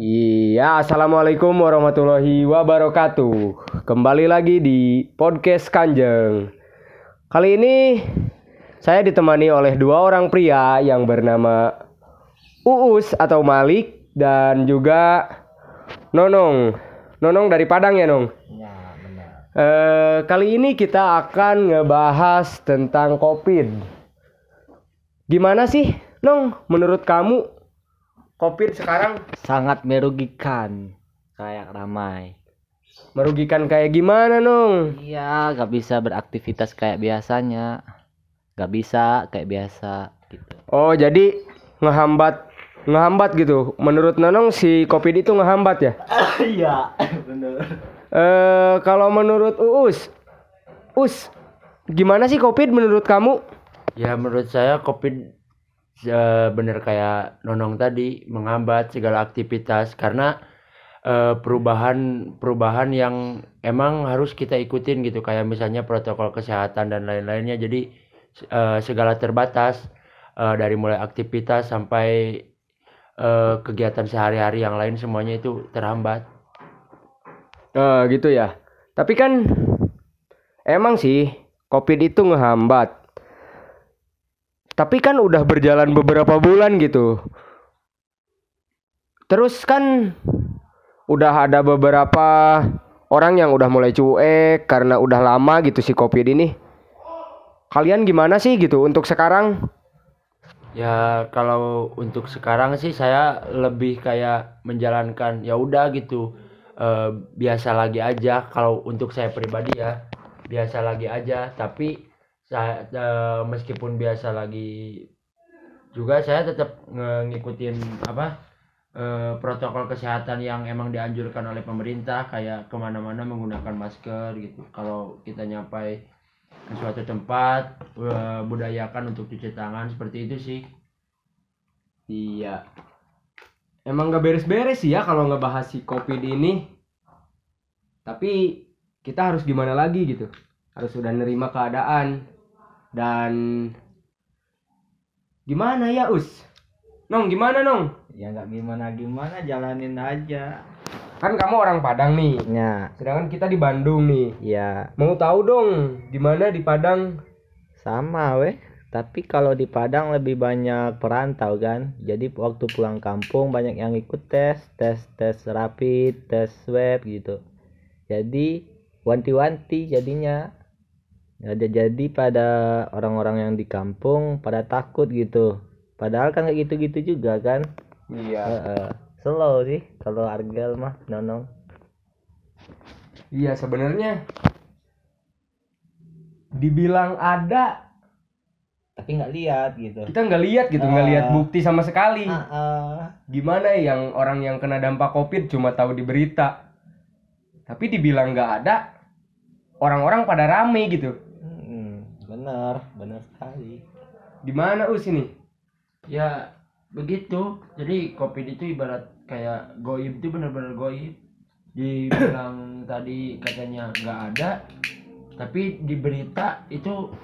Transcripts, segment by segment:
Iya, assalamualaikum warahmatullahi wabarakatuh. Kembali lagi di podcast Kanjeng. Kali ini saya ditemani oleh dua orang pria yang bernama Uus atau Malik dan juga Nonong. Nonong dari Padang ya, Nong? Ya, benar. Eh, kali ini kita akan ngebahas tentang COVID. Gimana sih, Nong? Menurut kamu COVID sekarang Sangat merugikan. Kayak ramai. merugikan kayak gimana, Nong? Iya, gak bisa beraktivitas kayak biasanya. Gak bisa kayak biasa gitu. Oh, jadi ngehambat ngehambat gitu. Menurut Nonong si COVID itu ngehambat ya? Iya, benar. Eh, kalau menurut Uus, Us, gimana sih COVID menurut kamu? Ya menurut saya COVID bener kayak Nonong tadi menghambat segala aktivitas karena eh, perubahan perubahan yang emang harus kita ikutin gitu kayak misalnya protokol kesehatan dan lain-lainnya jadi eh, segala terbatas eh, dari mulai aktivitas sampai eh, kegiatan sehari-hari yang lain semuanya itu terhambat. Eh, gitu ya. Tapi kan emang sih COVID itu ngehambat. Tapi kan udah berjalan beberapa bulan gitu. Terus kan udah ada beberapa orang yang udah mulai cuek karena udah lama gitu si COVID ini. Kalian gimana sih gitu untuk sekarang? Ya kalau untuk sekarang sih saya lebih kayak menjalankan ya udah gitu eh, biasa lagi aja kalau untuk saya pribadi ya biasa lagi aja tapi saya eh, meskipun biasa lagi juga saya tetap ngikutin apa eh, protokol kesehatan yang emang dianjurkan oleh pemerintah kayak ke mana-mana menggunakan masker gitu kalau kita nyampai ke suatu tempat eh, budayakan untuk cuci tangan seperti itu sih Iya. Emang gak beres-beres sih ya kalau ngebahas si COVID ini. Tapi kita harus gimana lagi gitu. Harus udah nerima keadaan. Dan gimana ya Us? Nong gimana Nong? Ya nggak gimana-gimana, jalanin aja. Kan kamu orang Padang nih. Ya, Sedangkan kita di Bandung nih. ya Mau tahu dong gimana di Padang? sama weh. Tapi kalau di Padang lebih banyak perantau kan. Jadi waktu pulang kampung banyak yang ikut tes, tes tes rapid, tes swab gitu. Jadi wanti-wanti jadinya. Ada jadi pada orang-orang yang di kampung pada takut gitu. Padahal kan kayak gitu-gitu juga kan. Iya. Heeh. Slow sih kalau Argel mah nonong. Iya sebenarnya dibilang ada Tapi nggak lihat gitu. kita nggak lihat gitu nggak Ah. lihat bukti sama sekali Heeh. gimana ya yang orang yang kena dampak covid cuma tahu di berita tapi dibilang nggak ada orang-orang pada rame gitu Bener, bener sekali. di mana us ini? Ya begitu. Jadi covid itu ibarat kayak goib itu benar-benar goib. Dibilang tadi katanya nggak ada tapi di berita itu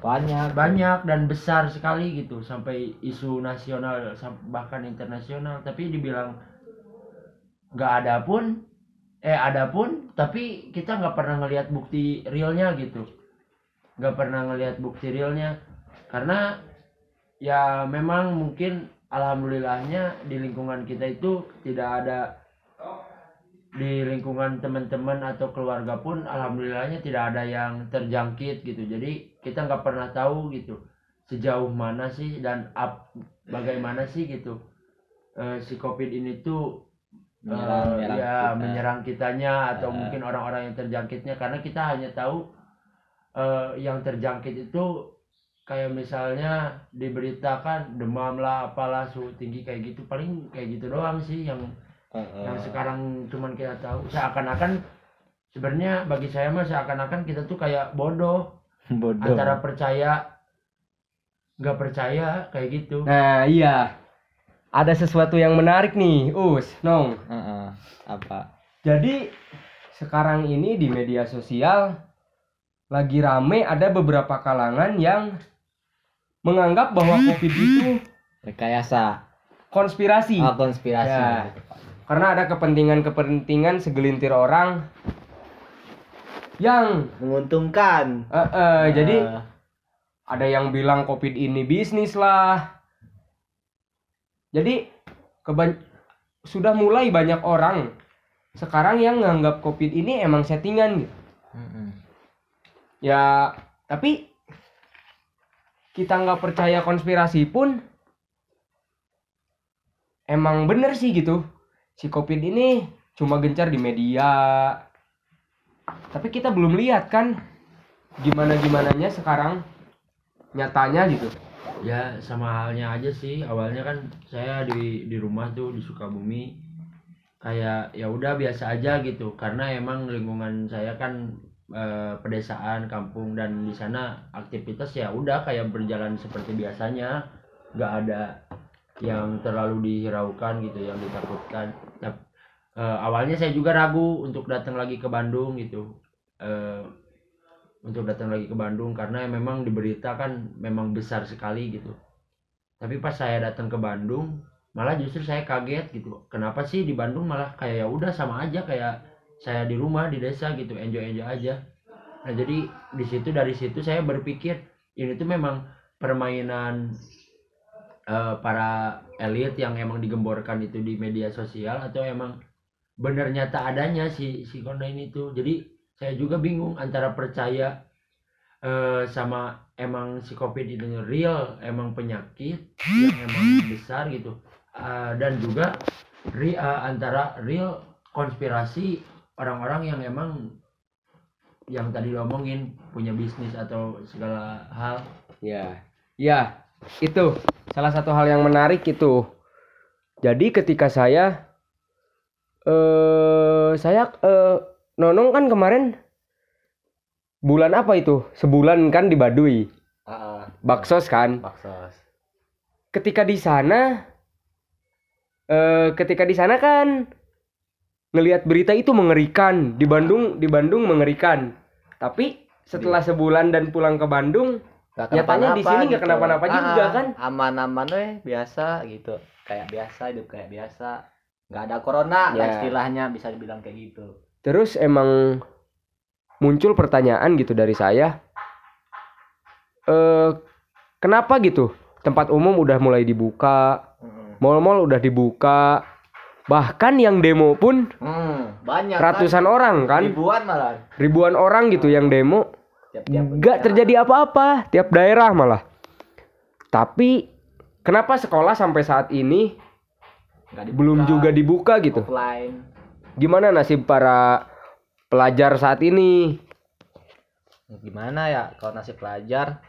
Banyak. banyak dan besar sekali gitu. Sampai isu nasional bahkan internasional. Tapi dibilang nggak ada pun eh ada pun tapi kita nggak pernah ngelihat bukti realnya gitu nggak pernah ngelihat bukti realnya karena ya memang mungkin alhamdulillahnya di lingkungan kita itu tidak ada di lingkungan teman-teman atau keluarga pun alhamdulillahnya tidak ada yang terjangkit gitu jadi kita nggak pernah tahu gitu sejauh mana sih dan up bagaimana sih gitu eh, si covid ini tuh eh, Menyerang- menyerang ya kita. menyerang kitanya atau Eh. mungkin orang-orang yang terjangkitnya karena kita hanya tahu eh, yang terjangkit itu kayak misalnya diberitakan demam lah apalah suhu tinggi kayak gitu paling kayak gitu doang sih yang Heeh. yang sekarang cuman kita tahu seakan-akan sebenarnya bagi saya mah seakan-akan kita tuh kayak bodoh bodoh. antara percaya nggak percaya kayak gitu nah iya ada sesuatu yang menarik nih us nong Heeh. Apa? jadi sekarang ini di media sosial lagi rame ada beberapa kalangan yang menganggap bahwa covid itu Rekayasa. konspirasi. Oh, konspirasi. Ya. Karena ada kepentingan-kepentingan segelintir orang yang Menguntungkan. eh, eh, jadi Eh, ada yang bilang covid ini bisnis lah jadi keban sudah mulai banyak orang sekarang yang nganggap covid ini emang settingan gitu mm-mm. Ya tapi kita nggak percaya konspirasi pun emang bener sih gitu. Si covid ini cuma gencar di media. Tapi kita belum lihat kan gimana gimananya sekarang nyatanya gitu. Ya sama halnya aja sih. Awalnya kan saya di di rumah tuh di Sukabumi kayak ya udah biasa aja gitu. Karena emang lingkungan saya kan eh, pedesaan kampung dan di sana aktivitas ya udah kayak berjalan seperti biasanya nggak ada yang terlalu dihiraukan gitu yang ditakutkan Tap- eh, awalnya saya juga ragu untuk datang lagi ke Bandung gitu Eh, untuk datang lagi ke Bandung karena memang di berita kan memang besar sekali gitu. Tapi pas saya datang ke Bandung, malah justru saya kaget gitu. Kenapa sih di Bandung malah kayak ya udah sama aja kayak saya di rumah di desa gitu, enjoy enjoy aja. Nah jadi di situ dari situ saya berpikir ini tuh memang permainan eh, para elit yang emang digemborkan itu di media sosial atau emang bener nyata adanya si si Kona ini tuh. Jadi saya juga bingung antara percaya eh, sama emang si covid ini real emang penyakit yang emang besar gitu Eh, dan juga ri- eh, antara real konspirasi orang-orang yang emang yang tadi ngomongin punya bisnis atau segala hal Ya, ya itu salah satu hal yang menarik itu. Jadi ketika saya, eh saya eh, nonong kan kemarin bulan apa itu? Sebulan kan di Baduy, ah, Baksos kan. baksos. Ketika di sana, eh ketika di sana kan ngelihat berita itu mengerikan di Bandung, di Bandung mengerikan. Tapi setelah sebulan dan pulang ke Bandung, Nggak Nyatanya di sini nggak kenapa-napa juga, kan? Aman-aman weh, biasa gitu. Kayak biasa, hidup kayak biasa. Nggak ada corona lah Ya. istilahnya bisa dibilang kayak gitu. Terus emang muncul pertanyaan gitu dari saya. Eh kenapa gitu? Tempat umum udah mulai dibuka, Mm. mal-mal udah dibuka. Bahkan yang demo pun Hmm, banyak ratusan orang kan? kan, ribuan malah. ribuan orang gitu yang demo. Tiap-tiap Nggak daerah. terjadi apa-apa tiap daerah malah. Tapi kenapa sekolah sampai saat ini Nggak dibuka, belum juga dibuka gitu? offline. Gimana nasib para pelajar saat ini? Gimana ya kalau nasib pelajar?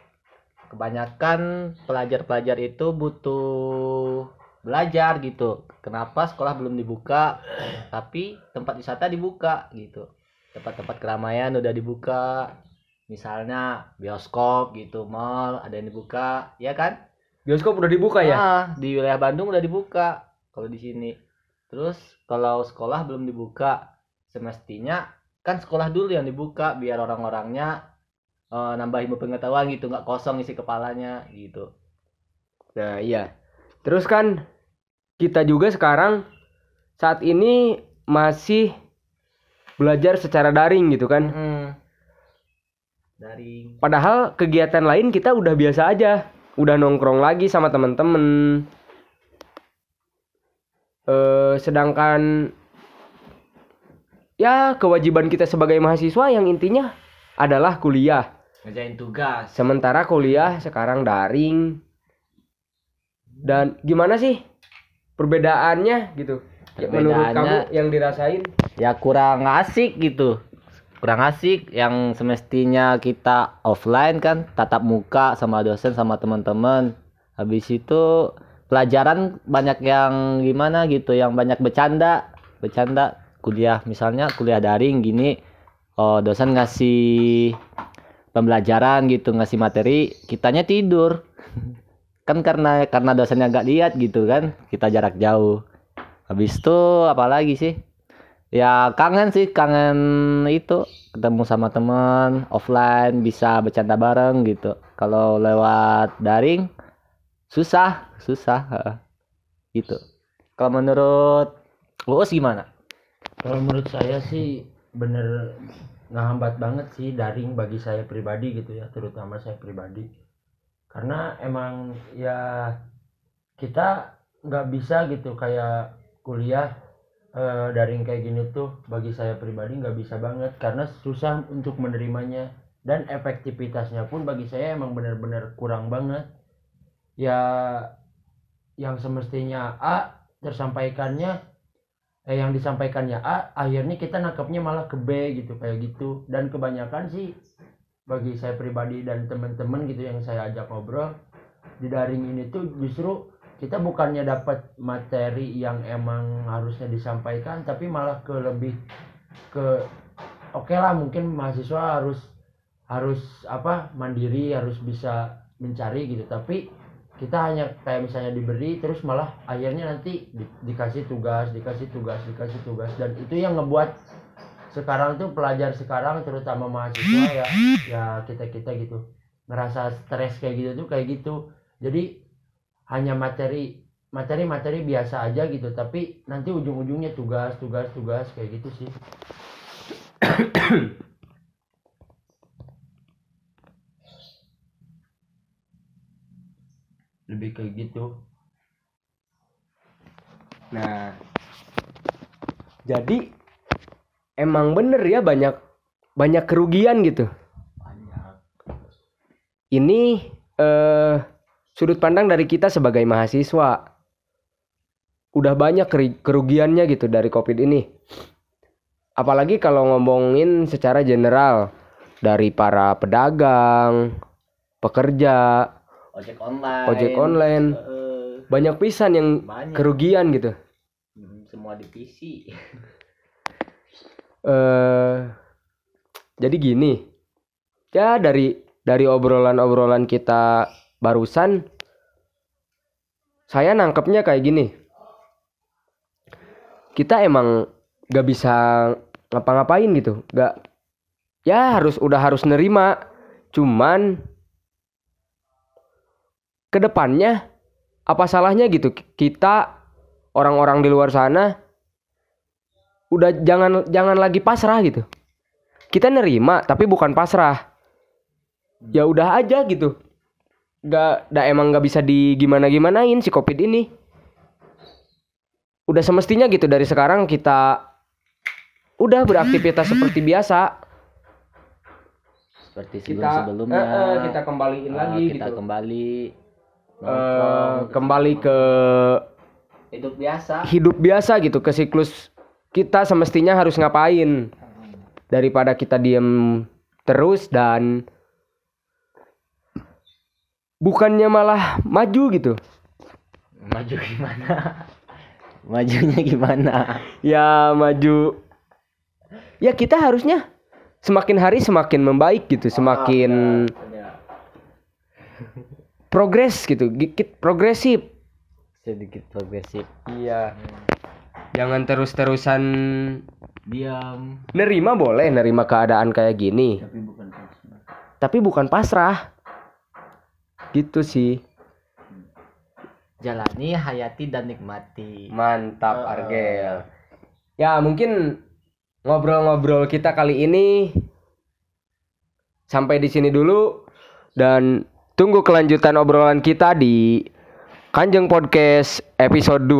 Kebanyakan pelajar-pelajar itu butuh belajar gitu. Kenapa sekolah belum dibuka tapi tempat wisata dibuka gitu. Tempat-tempat keramaian udah dibuka. Misalnya bioskop gitu, mall ada yang dibuka, ya kan? Bioskop udah dibuka ya? Ah, di wilayah Bandung udah dibuka kalau di sini. Terus kalau sekolah belum dibuka, semestinya kan sekolah dulu yang dibuka biar orang-orangnya eh, nambah ilmu pengetahuan gitu, nggak kosong isi kepalanya gitu. Nah, iya. Terus kan kita juga sekarang saat ini masih belajar secara daring gitu kan. Hmm. Dari Padahal kegiatan lain kita udah biasa aja. Udah nongkrong lagi sama temen-temen. Eh sedangkan ya kewajiban kita sebagai mahasiswa yang intinya adalah kuliah. ngerjain tugas. Sementara kuliah sekarang daring. Dan gimana sih perbedaannya gitu? Ya, Menurut kamu Perbedaannya- yang dirasain? ya kurang asik gitu kurang asik yang semestinya kita offline kan tatap muka sama dosen sama teman-teman habis itu pelajaran banyak yang gimana gitu yang banyak bercanda bercanda kuliah misalnya kuliah daring gini oh dosen ngasih pembelajaran gitu ngasih materi kitanya tidur kan karena karena dosennya nggak lihat gitu kan kita jarak jauh. Habis itu apalagi sih? Ya kangen sih kangen itu ketemu sama teman offline bisa bercanda bareng gitu. Kalau lewat daring susah susah gitu. Kalau menurut Uus gimana? Kalau menurut saya sih bener ngehambat banget sih daring bagi saya pribadi gitu ya, terutama saya pribadi. Karena emang ya kita nggak bisa gitu kayak kuliah eh, daring kayak gini tuh bagi saya pribadi nggak bisa banget karena susah untuk menerimanya dan efektivitasnya pun bagi saya emang bener-bener kurang banget. Ya yang semestinya A tersampaikannya eh yang disampaikannya A akhirnya kita nangkepnya malah ke B gitu kayak gitu dan kebanyakan sih bagi saya pribadi dan teman-teman gitu yang saya ajak ngobrol di daring ini tuh justru kita bukannya dapat materi yang emang harusnya disampaikan tapi malah ke lebih ke oke lah mungkin mahasiswa harus harus apa mandiri harus bisa mencari gitu. Tapi kita hanya kayak misalnya diberi terus malah akhirnya nanti di- dikasih tugas dikasih tugas dikasih tugas. Dan itu yang ngebuat sekarang tuh pelajar sekarang terutama mahasiswa ya ya kita kita gitu. Ngerasa stres kayak gitu tuh kayak gitu. Jadi hanya materi materi materi biasa aja gitu. Tapi nanti ujung-ujungnya tugas tugas tugas kayak gitu sih. Lebih kayak gitu. Nah, jadi emang bener ya banyak banyak kerugian gitu. banyak Ini eh sudut pandang dari kita sebagai mahasiswa. Udah banyak kerugiannya gitu dari Covid ini. Apalagi kalau ngomongin secara general dari para pedagang, pekerja, ojek online ojek online, banyak pisan yang banyak kerugian gitu. Hmm, semua di PC eh jadi gini ya dari dari obrolan-obrolan kita barusan saya nangkepnya kayak gini. Kita emang gak bisa ngapa-ngapain gitu gak ya harus udah harus nerima. Cuman ke depannya apa salahnya gitu? Kita orang-orang di luar sana udah jangan jangan lagi pasrah gitu. Kita nerima tapi bukan pasrah. Ya udah aja gitu. Nggak emang nggak bisa di gimana gimanain si covid ini. Udah semestinya gitu dari sekarang kita udah beraktivitas seperti biasa. Seperti sebelum sebelumnya. eh, eh, kita kembaliin lagi kita gitu. kembali. Nongkrong, kembali ke hidup biasa. hidup biasa gitu ke siklus kita semestinya harus ngapain? Daripada kita diem terus dan bukannya malah maju gitu. Maju gimana? Majunya gimana? Ya maju. Ya kita harusnya semakin hari semakin membaik gitu semakin progres gitu. Gigit progresif. Sedikit progresif. Iya jangan terus-terusan diam. nerima boleh nerima keadaan kayak gini. Tapi bukan pasrah. Tapi bukan pasrah. Gitu sih. Jalani hayati dan nikmati. Mantap Eh, Argel. Ya mungkin ngobrol-ngobrol kita kali ini sampai di sini dulu. Dan tunggu kelanjutan obrolan kita di Kanjeng Podcast episode 2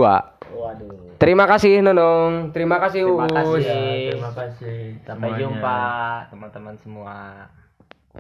waduh terima kasih Nonong terima kasih Terima Uus. kasih. Ya, terima kasih sampai semuanya. jumpa teman-teman semua